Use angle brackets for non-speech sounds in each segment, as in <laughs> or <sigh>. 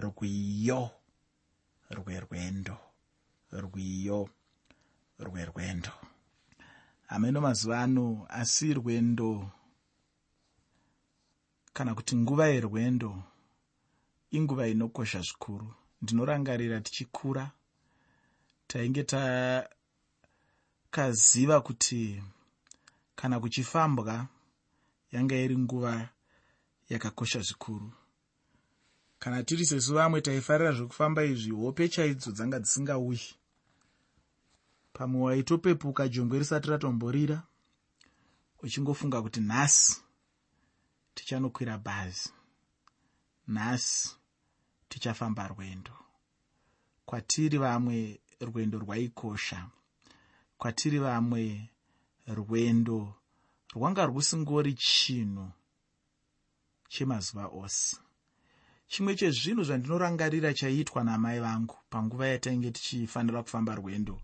rwiyo rwerwendo rwiyo rwerwendo. Hameno mazuva ano asi rwendo kana kuti nguva yerwendo inguva inokosha zvikuru. Ndinorangarira tichikura tainge takaziva kuti kana kuchifambwa yanga iri nguva yakakosha zvikuru kana tiri sesu vamwe taifarira zvekufamba izvi hope chaidzo dzanga dzisingauyi pamwe waitopepuka jongwe risati ratomborira uchingofunga kuti nhasi tichanokwira bhazi nhasi tichafamba rwendo. Kwatiri vamwe rwendo rwaikosha kwatiri vamwe rwendo rwanga rusingori chinhu chemazuva ose chimwe chezvinhu zvandinorangarira chaiitwa namai vangu panguva yatainge tichifanira kufamba rwendo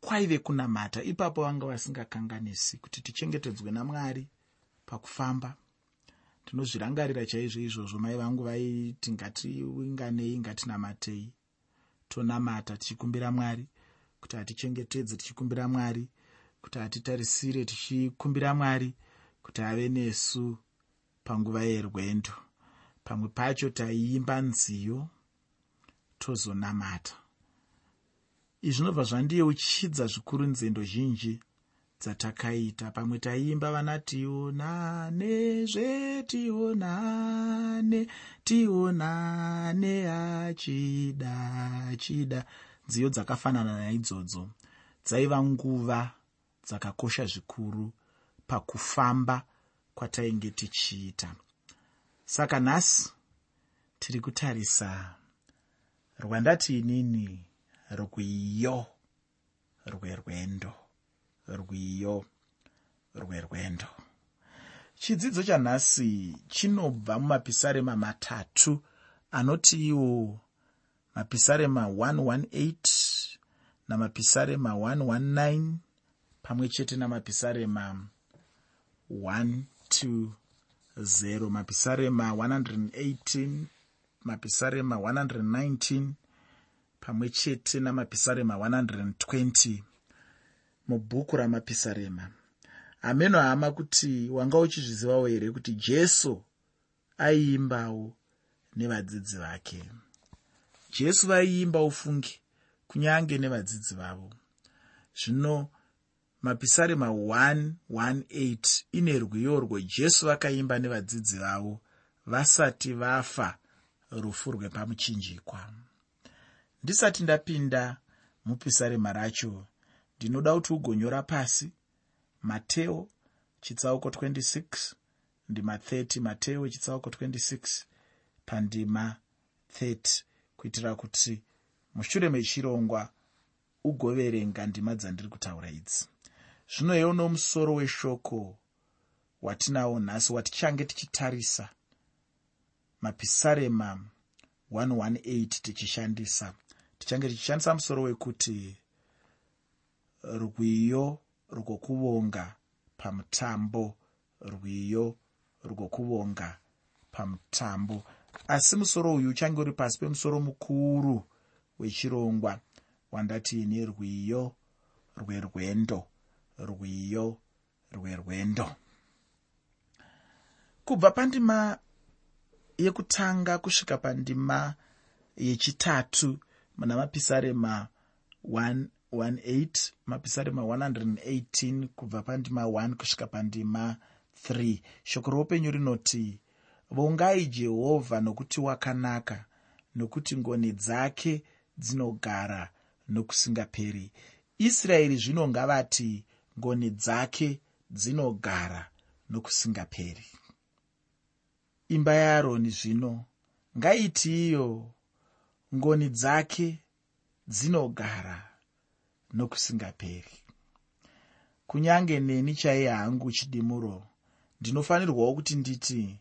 kwaive kunamata. Ipapo vanga vasingakanganisi kuti tichengetedzwe namwari pakufamba. Ndinozvirangarira chaizvo izvozvo mai vangu vaiti ngatiinganei ngatinamatei tonamata tichikumbira mwari kuti hatichengetedze tichikumbira mwari kuti hatitarisire tichikumbira mwari kuti ave nesu panguva yerwendo pamwe pacho taiimba nziyo tozonamata. Izvi zvinobva zvandiyeuchidza zvikuru nzendo zhinji dzatakaita. Pamwe taiimba vana tionane zvetionane tionane achida achida. Nziyo dzakafanana naidzodzo. Dzaiva nguva dzakakosha zvikuru pakufamba kwatainge tichiita saka nhasi tiri kutarisa rwandati inini rwiyo rwerwendo rwiyo rwerwendo. Chidzidzo chanhasi chinobva mumapisarema matatu anoti iwo mapisarema 118 namapisarema 119 pamwe chete namapisarema 120 mapisarema 118 mapisarema 119 pamwe chete namapisarema 120 mubhuku ramapisarema hameno hama kuti wanga uchizvizivawo here kuti jesu aiimbawo nevadzidzi vake? Jesu vaiimba ufungi kunyange nevadzidzi vavo. Zvino mapisarema 118 ine rwiyo rwejesu vakaimba nevadzidzi vavo vasati vafa rufu rwepamuchinjikwa ndisati ndapinda mupisarema racho ndinoda kuti ugonyora pasi mateo chitsauko 26 ndima 30 mateo chitsauko 26 pandima 30 kuitira kuti mushure mechirongwa ugoverenga ndima dzandiri kutaura idzi zvino iwo nomusoro weshoko watinawo nhasi watichange tichitarisa. Mapisarema 118 tichishandisa. Tichange tichishandisa musoro wekuti rwiyo rwokuvonga pamutambo rwiyo rwokuvonga pamutambo. Asi musoro uyu uchange uri pasi pemusoro mukuru wechirongwa wandati nerwiyo rwerwendo rwiyo rwerwendo kubva pandima yekutanga kusvika pandima yechitatu muna mapisarema 118 mapisarema 118 kubva pandima 1 kusvika pandima 3 shoko roupenyu rinoti vongai jehovha nokuti wakanaka nokuti ngoni dzake dzinogara nokusingaperi. Israeri zvino ngavati ngoni dzake dzinogara nokusingaperi. Imba yaaroni zvino ngaiti iyo ngoni dzake dzinogara nokusingaperi. Kunyange neni chaiye hangu chidimuro ndinofanirwawo kuti nditi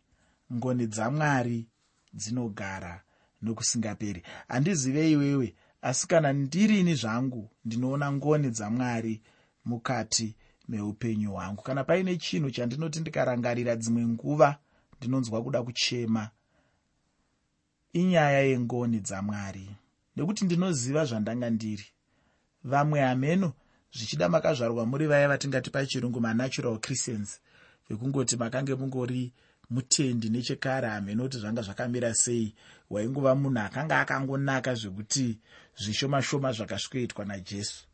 ngoni dzamwari dzinogara nokusingaperi. Handizive iwewe asi kana ndirini zvangu ndinoona ngoni dzamwari mukati meupenyu hwangu. Kana paine chinhu chandinoti ndikarangarira dzimwe nguva ndinonzwa kuda kuchema. Inyaya yengoni dzamwari nekuti ndinoziva zvandanga ndiri. Vamwe hameno zvichida makazvarwa muri vaya vatingati pachirungu manatural christians vekungoti makange mungori mutendi nechekare hameno kuti zvanga zvakamira sei. Wainguva munhu akanga akangonaka zvekuti zvishoma shoma zvakasvikoitwa najesu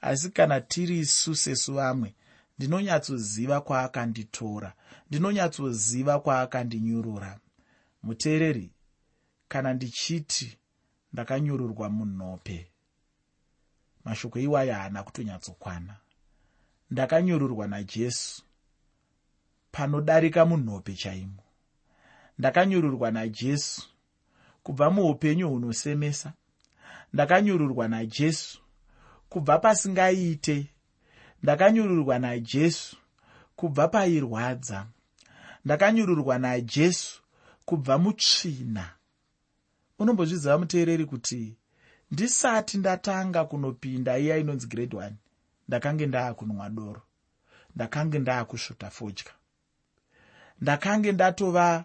asi kana tiri isu sesu vamwe ndinonyatsoziva kwaakanditora ndinonyatsoziva kwaakandinyurura muteereri kana ndichiti ndakanyururwa munhope mashoko iwayo haana kutonyatsokwana. Ndakanyururwa najesu panodarika munhope chaimo. Ndakanyururwa najesu kubva muupenyu hunosemesa. Ndakanyururwa najesu kubva pasingaite ndakanyururwa najesu kubva pairwadza ndakanyururwa najesu kubva mutsvina. Unombozviziva muteereri kuti ndisati ndatanga kunopinda iya inonzi grade one ndakange ndaakunwa doro ndakange ndaakusvuta fodya ndakange ndatova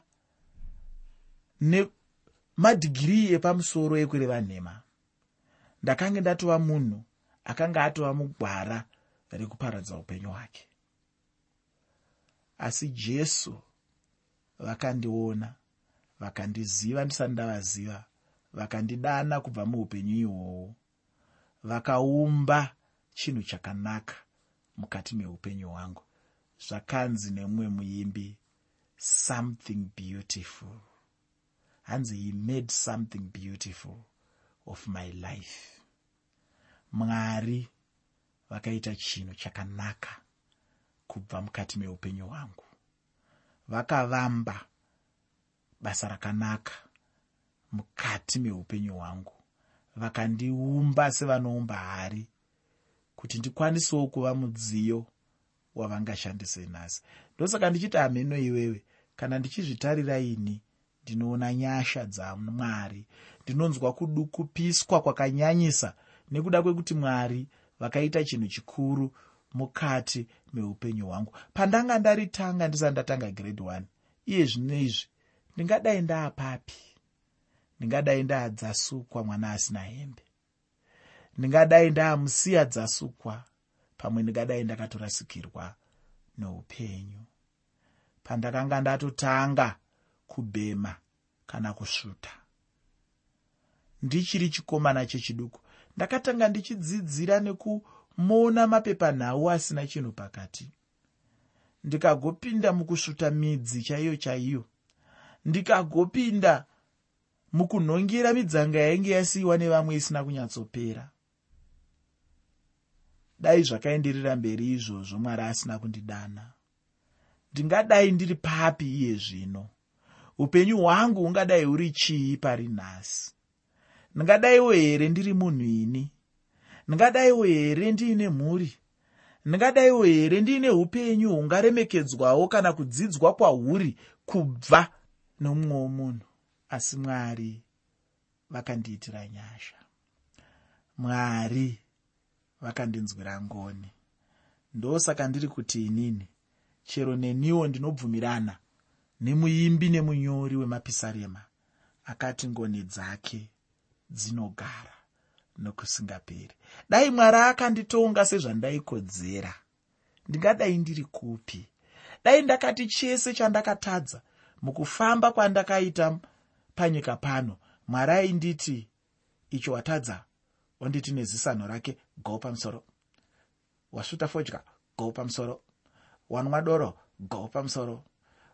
nemadhigirii epamusoro ekureva nhema ndakange ndatova munhu akanga atova mugwara rekuparadza upenyu hwake. Asi jesu vakandiona vakandiziva ndisati ndavaziva vakandidana kubva muupenyu ihwohwo vakaumba chinhu chakanaka mukati meupenyu hwangu. Zvakanzi nemumwe muimbi something beautiful. Hanzi he made something beautiful of my life mwari vakaita chinhu chakanaka kubva mukati meupenyu hwangu. Vakavamba basa rakanaka mukati meupenyu hwangu. Vakandiumba sevanoumba hari kuti ndikwanisewo kuva mudziyo wavangashandise nhasi. Ndosaka ndichiti hameno iwewe kana ndichizvitarira ini ndinoona nyasha dzamwari. Ndinonzwa kudukupiswa kwakanyanyisa nekuda kwekuti mwari vakaita chinhu chikuru mukati meupenyu hwangu. Pandanga ndaritanga ndisati ndatanga grade one iye zvino izvi ndingadai ndaapapi ndingadai ndaadzasukwa mwana asina hembe ndingadai ndaamusiya dzasukwa pamwe ndingadai ndakatorasikirwa noupenyu. Pandakanga ndatotanga kubhema kana kusvuta ndichiri chikomana chechiduku ndakatanga ndichidzidzira nekumona mapepanhau asina chinhu pakati. Ndikagopinda mukusvuta midzi chaiyo chaiyo. Ndikagopinda mukunhongera midzanga yainge yasiyiwa nevamwe isina kunyatsopera. Dai zvakaenderera mberi izvozvo mwari asina kundidana. Ndingadai ndiri papi iye zvino. Upenyu hwangu hungadai huri chii pari nhasi ndingadaiwo here ndiri munhu ini ndingadaiwo here ndiine mhuri? Ndingadaiwo here ndiine upenyu hungaremekedzwawo kana kudzidzwa kwahuri kubva nomumwe womunhu? Asi mwari vakandiitira nyasha. Mwari vakandinzwira ngoni. Ndosaka ndiri kuti inini chero neniwo ndinobvumirana nemuimbi nemunyori wemapisarema. Akati ngoni dzake dzinogara nokusingaperi. Dai mwari akanditonga sezvandaikodzera. Ndingadai ndiri kupi? Dai ndakati chese chandakatadza mukufamba kwandakaita panyika pano mwari ainditi icho watadza wanditi nezisano rake go pamusoro. Wasvuta fodya go pamusoro. Wanwa doro go pamusoro.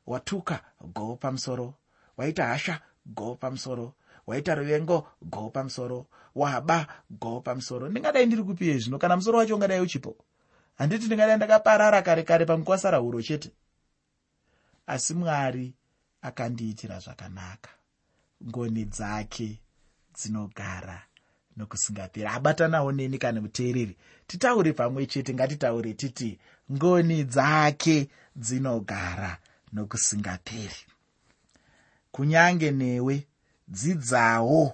Watuka go pamusoro. Waita hasha go pamusoro waita ruvengo go pamusoro. Waba go pamusoro. Ndingadai ndiri kupiye zvino? Kana musoro wacho ungadai uchipo? Handiti ndingadai ndakaparara kare kare pangukwasara huro chete. Asi mwari akandiitira zvakanaka. Ngoni dzake dzinogara nokusingaperi. Abatanawo neni kana muteereri. Titaure pamwe chete ngatitaure titi ngoni dzake dzinogara nokusingaperi. Kunyange newe dzidzawo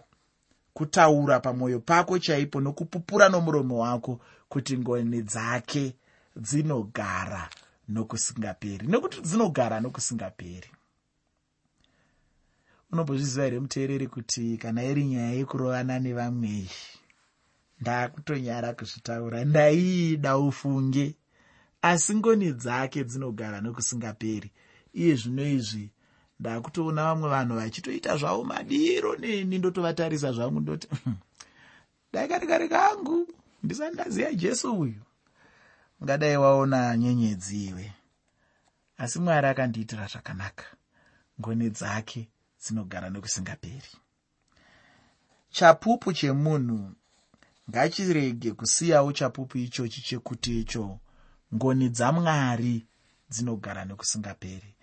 kutaura pamwoyo pako chaipo nokupupura nomuromo wako kuti ngoni dzake dzinogara nokusingaperi nekuti dzinogara nokusingaperi. Unombozviziva here muteereri kuti kana iri nyaya yekurovana nevamwe ndaakutonyara kuzvitaura ndaiida ufunge asi ngoni dzake dzinogara nokusingaperi iye zvino izvi ndaakutoona vamwe vanhu vachitoita zvavo madiro neni ndotovatarisa zvangu ndoti daikatikari kangu ndisati ndaziva jesu uyu. Ungadai waona nyenyedzi iwe. Asi mwari akandiitira zvakanaka. Ngoni dzake dzinogara nokusingaperi. Chapupu chemunhu ngachirege kusiyawo chapupu ichochi chekuti icho. Ngoni dzamwari dzinogara nokusingaperi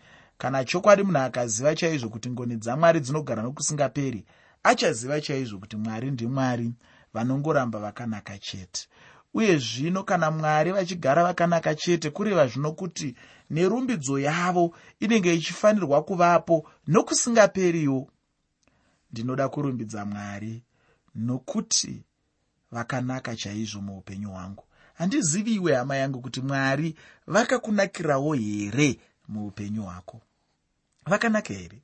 kana chokwadi munhu akaziva chaizvo kuti ngoni dzamwari dzinogara nokusingaperi achaziva chaizvo kuti mwari ndimwari vanongoramba vakanaka chete. Uye zvino kana mwari vachigara vakanaka chete kureva zvino kuti nerumbidzo yavo inenge ichifanirwa kuvapo nokusingaperiwo ndinoda kurumbidza mwari nokuti vakanaka chaizvo muupenyu hwangu. Handiziviwe hama yangu kuti mwari vakakunakirawo here muupenyu hwako vakanaka here?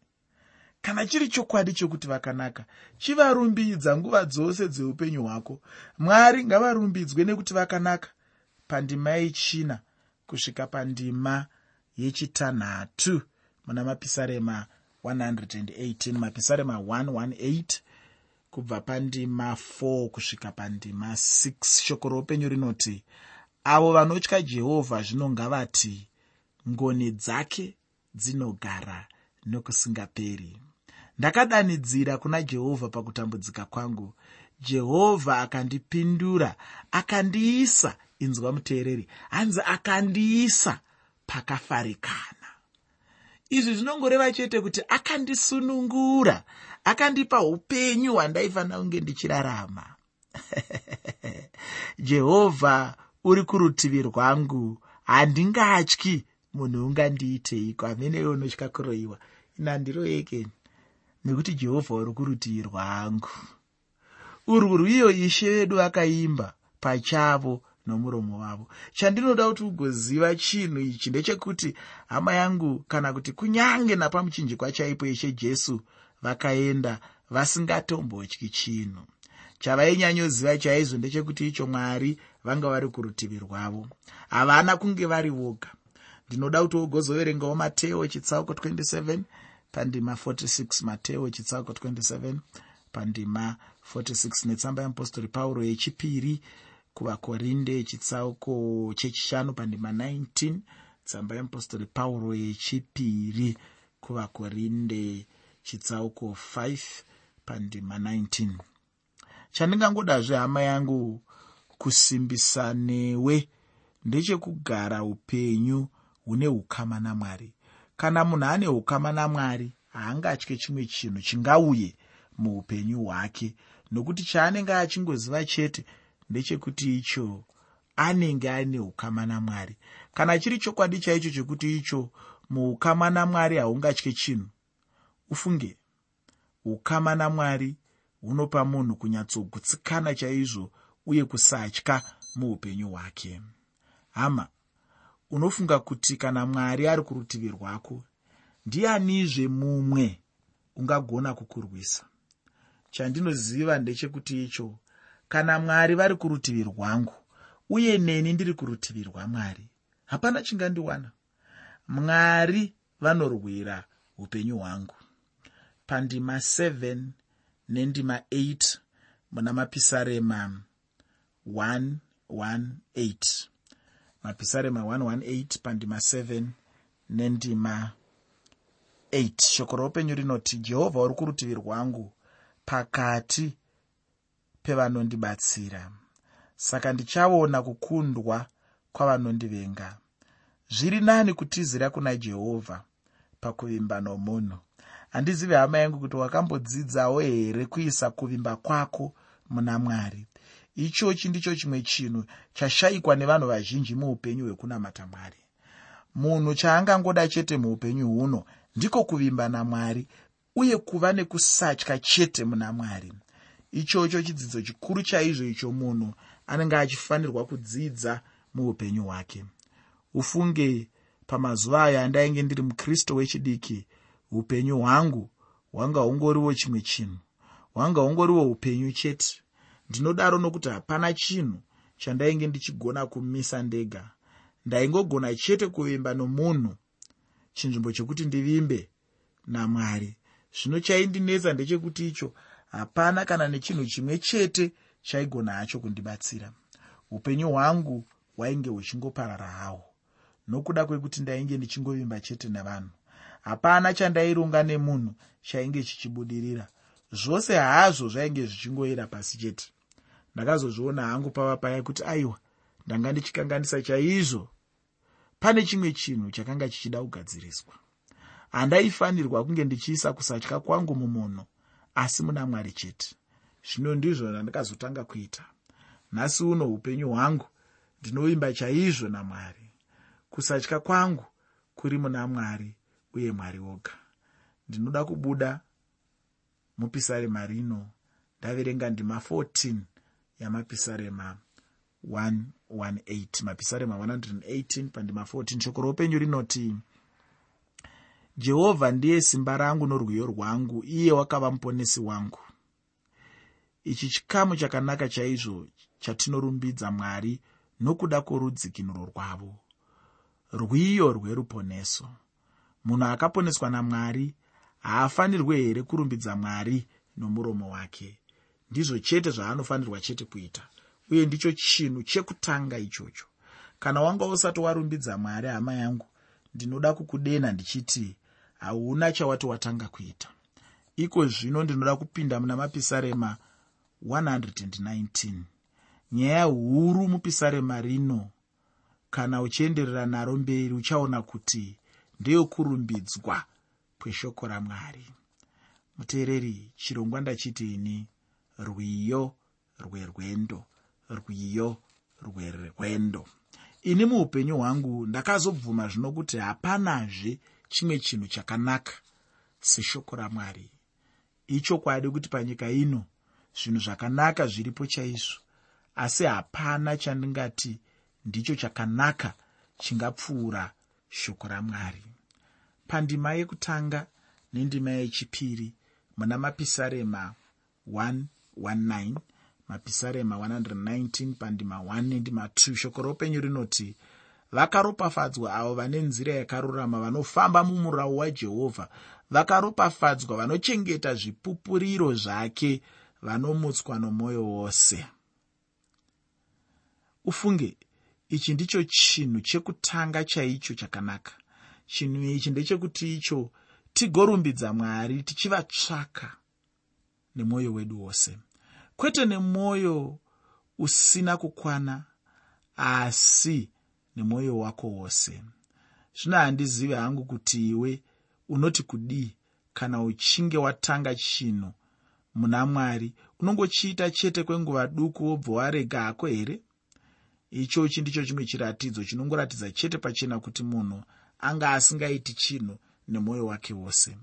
Kana chiri chokwadi chokuti vakanaka chivarumbidza nguva dzose dzeupenyu hwako. Mwari ngavarumbidzwe nekuti vakanaka. Pandima yechina kusvika pandima yechitanhatu muna mapisarema 118 mapisarema 118 kubva pandima 4 kusvika pandima 6 shoko roupenyu rinoti avo vanotya jehovha zvino ngavati ngoni dzake dzinogara nokusingaperi. Ndakadanidzira kuna jehovha pakutambudzika kwangu. Jehovha akandipindura akandiisa inzwa muteereri hanzi akandiisa pakafarikana. Izvi zvinongoreva chete kuti akandisunungura akandipa upenyu hwandaifanira kunge ndichirarama. <laughs> Jehovha uri kurutivi rwangu handingatyi munhu ungandiiteiko hameneyo unotya kuroyiwa inandiroyekeni nekuti jehovha uri kurutivi rwangu. Urwu rwiyo ishe vedu vakaimba pachavo nomuromo wavo. Chandinoda kuti ugoziva chinhu ichi ndechekuti hama yangu kana kuti kunyange napamuchinjikwa chaipo ishe jesu vakaenda vasingatombotyi chinhu. Chavainyanyosiva chaizvo ndechekuti icho mwari vanga vari kurutivi rwavo. Havana kunge vari voga ndinoda kuti wogozoverengawo mateo chitsauko 27 pandima 46 mateo chitsauko 27 pandima 46 netsamba yeapostori pauro yechipiri kuvakorinde chitsauko chechishanu pandima 19 tsamba yeapostori pauro yechipiri kuvakorinde chitsauko 5 pandima 19 chandingangodazve hama yangu kusimbisa newe ndechekugara upenyu hune ukama namwari. Kana munhu ane ukama namwari haangatye chimwe chinhu chingauye muupenyu hwake. Nokuti chaanenge achingoziva chete ndechekuti icho anenge ane ukama namwari. Kana chiri chokwadi chaicho chekuti icho muukama namwari haungatye chinhu. Ufunge ukama namwari hunopa munhu kunyatsogutsikana chaizvo uye kusatya muupenyu hwake. Hama unofunga kuti kana mwari ari kurutivi rwako ndianizve mumwe ungagona kukurwisa. Chandinoziva ndechekuti icho kana mwari vari kurutivi rwangu uye neni ndiri kurutivi rwamwari hapana chingandiwana. Mwari vanorwira upenyu hwangu. Pandima 7 nendima 8 muna mapisarema 118 mapisarema 118 pandima 7 nendima 8 shoko roupenyu rinoti jehovha uri kurutivi rwangu pakati pevanondibatsira. Saka ndichaona kukundwa kwavanondivenga. Zviri nani kutizira kuna jehovha pakuvimba nomunhu? Handizivi hama yangu kuti wakambodzidzawo here kuisa kuvimba kwako muna mwari ichochi ndicho chimwe chinhu chashayikwa nevanhu vazhinji muupenyu hwekunamata mwari. Munhu chaangangoda chete muupenyu huno ndiko kuvimba namwari uye kuva nekusatya chete muna mwari. Ichocho chidzidzo chikuru chaizvo icho munhu anenge achifanirwa kudzidza muupenyu hwake. Ufunge pamazuva ayo andainge ndiri mukristu wechidiki upenyu hwangu hwanga hungoriwo chimwe chinhu hwanga hungoriwo upenyu chete ndinodaro nokuti hapana chinhu chandainge ndichigona kumisa ndega. Ndaingogona chete kuvimba nomunhu chinzvimbo chokuti ndivimbe namwari. Zvino chaindinetsa ndechekuti icho hapana kana nechinhu chimwe chete chaigona hacho kundibatsira. Upenyu hwangu hwainge huchingoparara hawo nokuda kwekuti ndainge ndichingovimba chete nevanhu hapana chandaironga nemunhu chainge chichibudirira. Zvose hazvo zvainge zvichingoira pasi chete ndakazozviona hangu pava paya kuti aiwa ndanga ndichikanganisa chaizvo. Pane chimwe chinhu chakanga chichida kugadziriswa. Handaifanirwa kunge ndichiisa kusatya kwangu mumunhu asi muna mwari chete. Zvino ndizvo zvandakazotanga kuita. Nhasi uno upenyu hwangu ndinovimba chaizvo namwari kusatya kwangu kuri muna mwari uye mwari woga. Ndinoda kubuda mupisarema rino ndaverenga ndima 14 yamapisarema 118 mapisarema 118 pandima 14 shoko roupenyu rinoti jehovha ndiye simba rangu norwiyo rwangu iye wakava muponesi wangu. Ichi chikamu chakanaka chaizvo chatinorumbidza mwari nokuda kworudzikinuro rwavo. Rwiyo rweruponeso. Munhu akaponeswa namwari haafanirwe here kurumbidza mwari nomuromo wake ndizvo chete zvaanofanirwa chete kuita. Uye ndicho chinhu chekutanga ichocho. Kana wanga usati warumbidza mwari hama yangu ndinoda kukudena ndichiti hauna chawati watanga kuita. Iko zvino ndinoda kupinda muna mapisarema 119 nyaya huru mupisarema rino. Kana uchienderera naro mberi uchaona kuti ndeyokurumbidzwa kweshoko ramwari. Muteereri chirongwa ndachitini rwiyo rwerwendo rwiyo rwerwendo. Ini muupenyu hwangu ndakazobvuma zvino kuti hapanazve chimwe chinhu chakanaka seshoko ramwari. Ichokwadi kuti panyika ino zvinhu zvakanaka zviripo chaizvo asi hapana chandingati ndicho chakanaka chingapfuura shoko ramwari. Pandima yekutanga nendima yechipiri muna mapisarema 119 mapisarema 119 pandima 1 nendima 2 shoko roupenyu rinoti vakaropafadzwa avo vane nzira yakarurama vanofamba mumurau wajehovha. Vakaropafadzwa vanochengeta zvipupuriro zvake vanomutswa nomwoyo wose. Ufunge ichi ndicho chinhu chekutanga chaicho chakanaka. Chinhu ichi ndechekuti icho tigorumbidza mwari tichivatsvaka nemwoyo wedu wose. Kwete nemwoyo usina kukwana asi nemwoyo wako wose. Zvino handizivi hangu kuti iwe unoti kudii kana uchinge watanga chinhu muna mwari unongochiita chete kwenguva duku wobva warega hako here? Ichochi ndicho chimwe chiratidzo chinongoratidza chete pachena kuti munhu anga asingaiti chinhu nemwoyo wake wose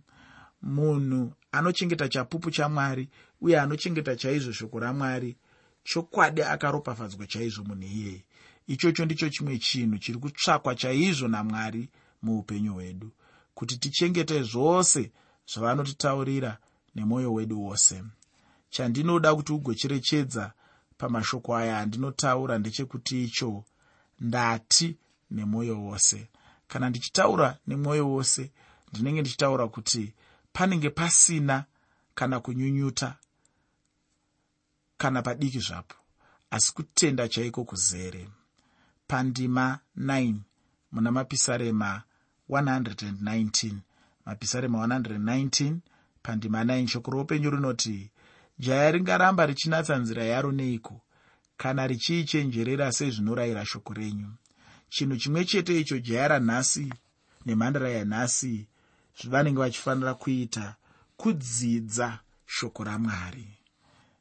munhu anochengeta chapupu chamwari uye anochengeta chaizvo shoko ramwari chokwadi akaropafadzwa chaizvo munhu iyeye ichocho ndicho chimwe chinhu chiri kutsvakwa chaizvo namwari muupenyu hwedu kuti tichengete zvose zvavanotitaurira nemwoyo wedu wose. Chandinoda kuti ugocherechedza pamashoko aya andinotaura ndechekuti icho ndati nemwoyo wose. Kana ndichitaura nemwoyo wose ndinenge ndichitaura kuti panenge pasina kana kunyunyuta kana padiki zvapo. Asi kutenda chaiko kuzere? Pandima 9 muna mapisarema 119 mapisarema 119 pandima 9 shoko roupenyu rinoti jaya ringaramba richinatsa nzira yaro neiko? Kana richiichenjerera sezvinorayira shoko renyu? Chinhu chimwe chete icho jaya ranhasi nemhandara yanhasi zvavanenge vachifanira kuita kudzidza shoko ramwari.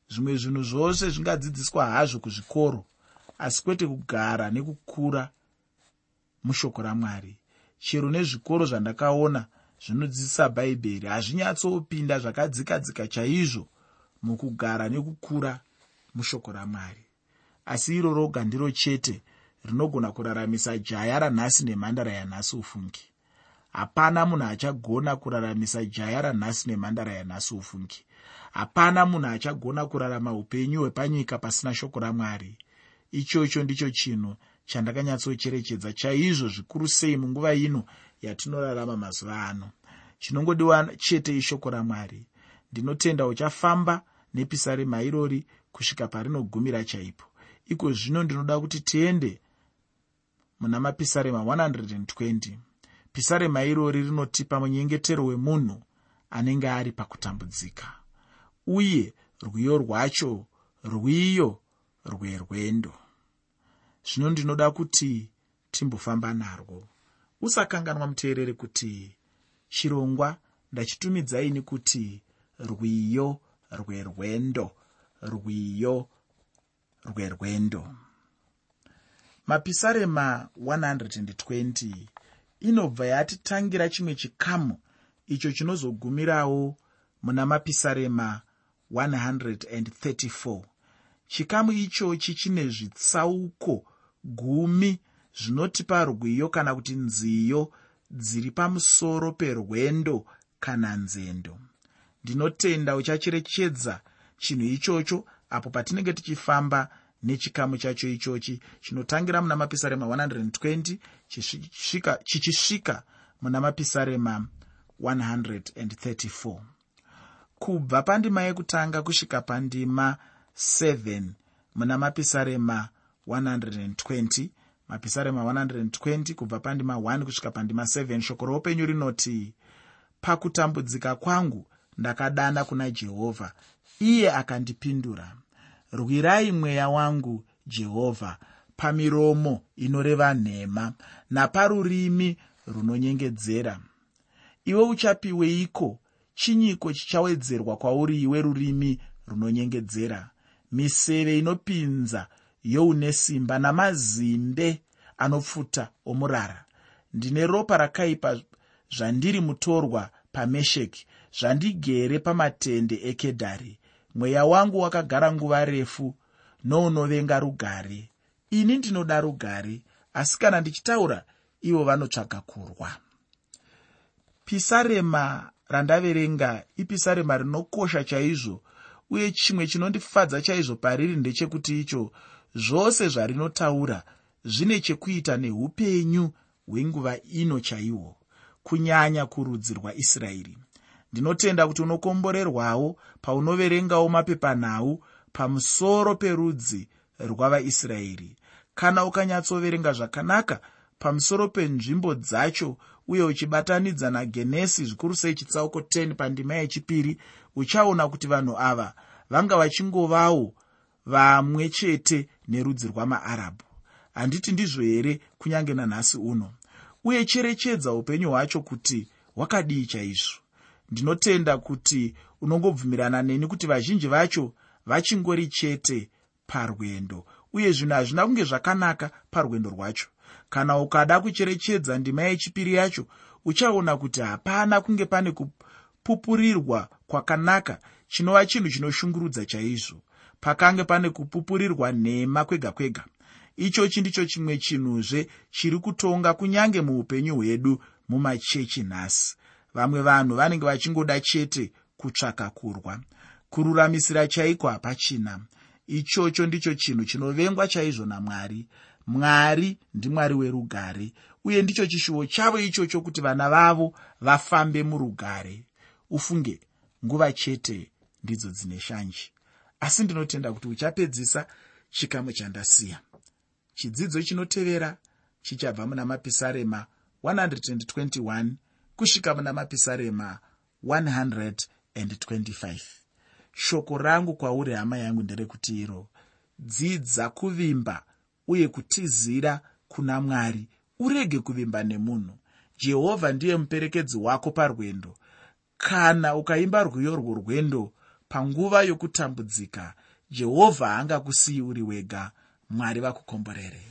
Zvimwe zvinhu zvose zvingadzidziswa hazvo kuzvikoro asi kwete kugara nekukura mushoko ramwari. Chero nezvikoro zvandakaona zvinodzidzisa bhaibheri hazvinyatsopinda zvakadzika dzika chaizvo mukugara nekukura mushoko ramwari. Asi iro roga ndiro chete rinogona kuraramisa jaya ranhasi nemhandara yanhasi ufungi hapana munhu achagona kuraramisa jaya ranhasi nemhandara yanhasi ufungi. Hapana munhu achagona kurarama upenyu hwepanyika pasina shoko ramwari. Ichocho ndicho chinhu chandakanyatsocherechedza chaizvo zvikuru sei munguva ino yatinorarama mazuva ano. Chinongodiwa chete ishoko ramwari. Ndinotenda uchafamba nepisarema irori kusvika parinogumira chaipo. Iko zvino ndinoda kuti tiende muna mapisarema 120 pisarema irori rinotipa munyengetero wemunhu anenge ari pakutambudzika. Uye rwiyo rwacho rwiyo rwerwendo. Zvino ndinoda kuti timbofamba narwo. Usakanganwa muteereri kuti chirongwa ndachitumidzaini kuti rwiyo rwerwendo rwiyo rwerwendo. Mapisarema 120 inobva yatitangira chimwe chikamu icho chinozogumirawo muna mapisarema 134 chikamu ichochi chine zvitsauko gumi zvinotipa rwiyo kana kuti nziyo dziri pamusoro perwendo kana nzendo. Ndinotenda uchacherechedza chinhu ichocho apo patinenge tichifamba nechikamu chacho ichochi chinotangira muna mapisarema 120 chichisvika muna mapisarema 134 kubva pandima yekutanga kusvika pandima 7 muna mapisarema 120 mapisarema 120 kubva pandima 1 kusvika pandima 7 shoko roupenyu rinoti pakutambudzika kwangu ndakadana kuna jehovha iye akandipindura. Rwirai mweya wangu jehovha pamiromo inoreva nhema naparurimi runonyengedzera. Iwe uchapiweiko chinyiko chichawedzerwa kwauri iwe rurimi runonyengedzera. Miseve inopinza youne simba namazimbe anopfuta omurara. Ndine ropa rakaipa zvandiri mutorwa pamesheki zvandigere pamatende ekedhari. Mweya wangu wakagara nguva refu nounovenga rugare ini ndinoda rugare asi kana ndichitaura ivo vanotsvaga kurwa. Pisarema randaverenga ipisarema rinokosha chaizvo uye chimwe chinondifadza chaizvo pariri ndechekuti icho zvose zvarinotaura zvine chekuita neupenyu hwenguva ino chaihwo kunyanya kurudzi rwaisraeri ndinotenda kuti unokomborerwawo paunoverengawo mapepanhau pamusoro perudzi rwavaisraeri kana ukanyatsoverenga zvakanaka pamusoro penzvimbo dzacho uye uchibatanidza nagenesi zvikuru sei chitsauko 10 pandima yechipiri uchaona kuti vanhu ava vanga vachingovawo vamwe chete nerudzi rwamaarabhu handiti ndizvo here kunyange nanhasi uno. Uye cherechedza upenyu hwacho kuti hwakadii chaizvo. Ndinotenda kuti unongobvumirana neni kuti vazhinji vacho vachingori chete parwendo uye zvinhu hazvina kunge zvakanaka parwendo rwacho. Kana ukada kucherechedza ndima yechipiri yacho uchaona kuti hapana kunge pane kupupurirwa kwakanaka chinova chinhu chinoshungurudza chaizvo. Pakange pane kupupurirwa nhema kwega kwega ichochi ndicho chimwe chinhuzve chiri kutonga kunyange muupenyu hwedu mumachechi nhasi. Vamwe vanhu vanenge vachingoda chete kutsvaka kurwa. Kururamisira chaiko hapachina ichocho ndicho chinhu chinovengwa chaizvo namwari. Mwari ndimwari werugare uye ndicho chishuvo chavo ichocho kuti vana vavo vafambe murugare. Ufunge nguva chete ndidzo dzine shanji asi ndinotenda kuti uchapedzisa chikamu chandasiya. Chidzidzo chinotevera chichabva muna mapisarema 121 kusvika muna mapisarema 125 shoko rangu kwauri hama yangu nderekuti iro. Dzidza kuvimba uye kutizira kuna mwari urege kuvimba nemunhu. Jehovha ndiye muperekedzi wako parwendo. Kana ukaimba rwiyo rworwendo panguva yokutambudzika jehovha haangakusiyi uri wega. Mwari vakukomborere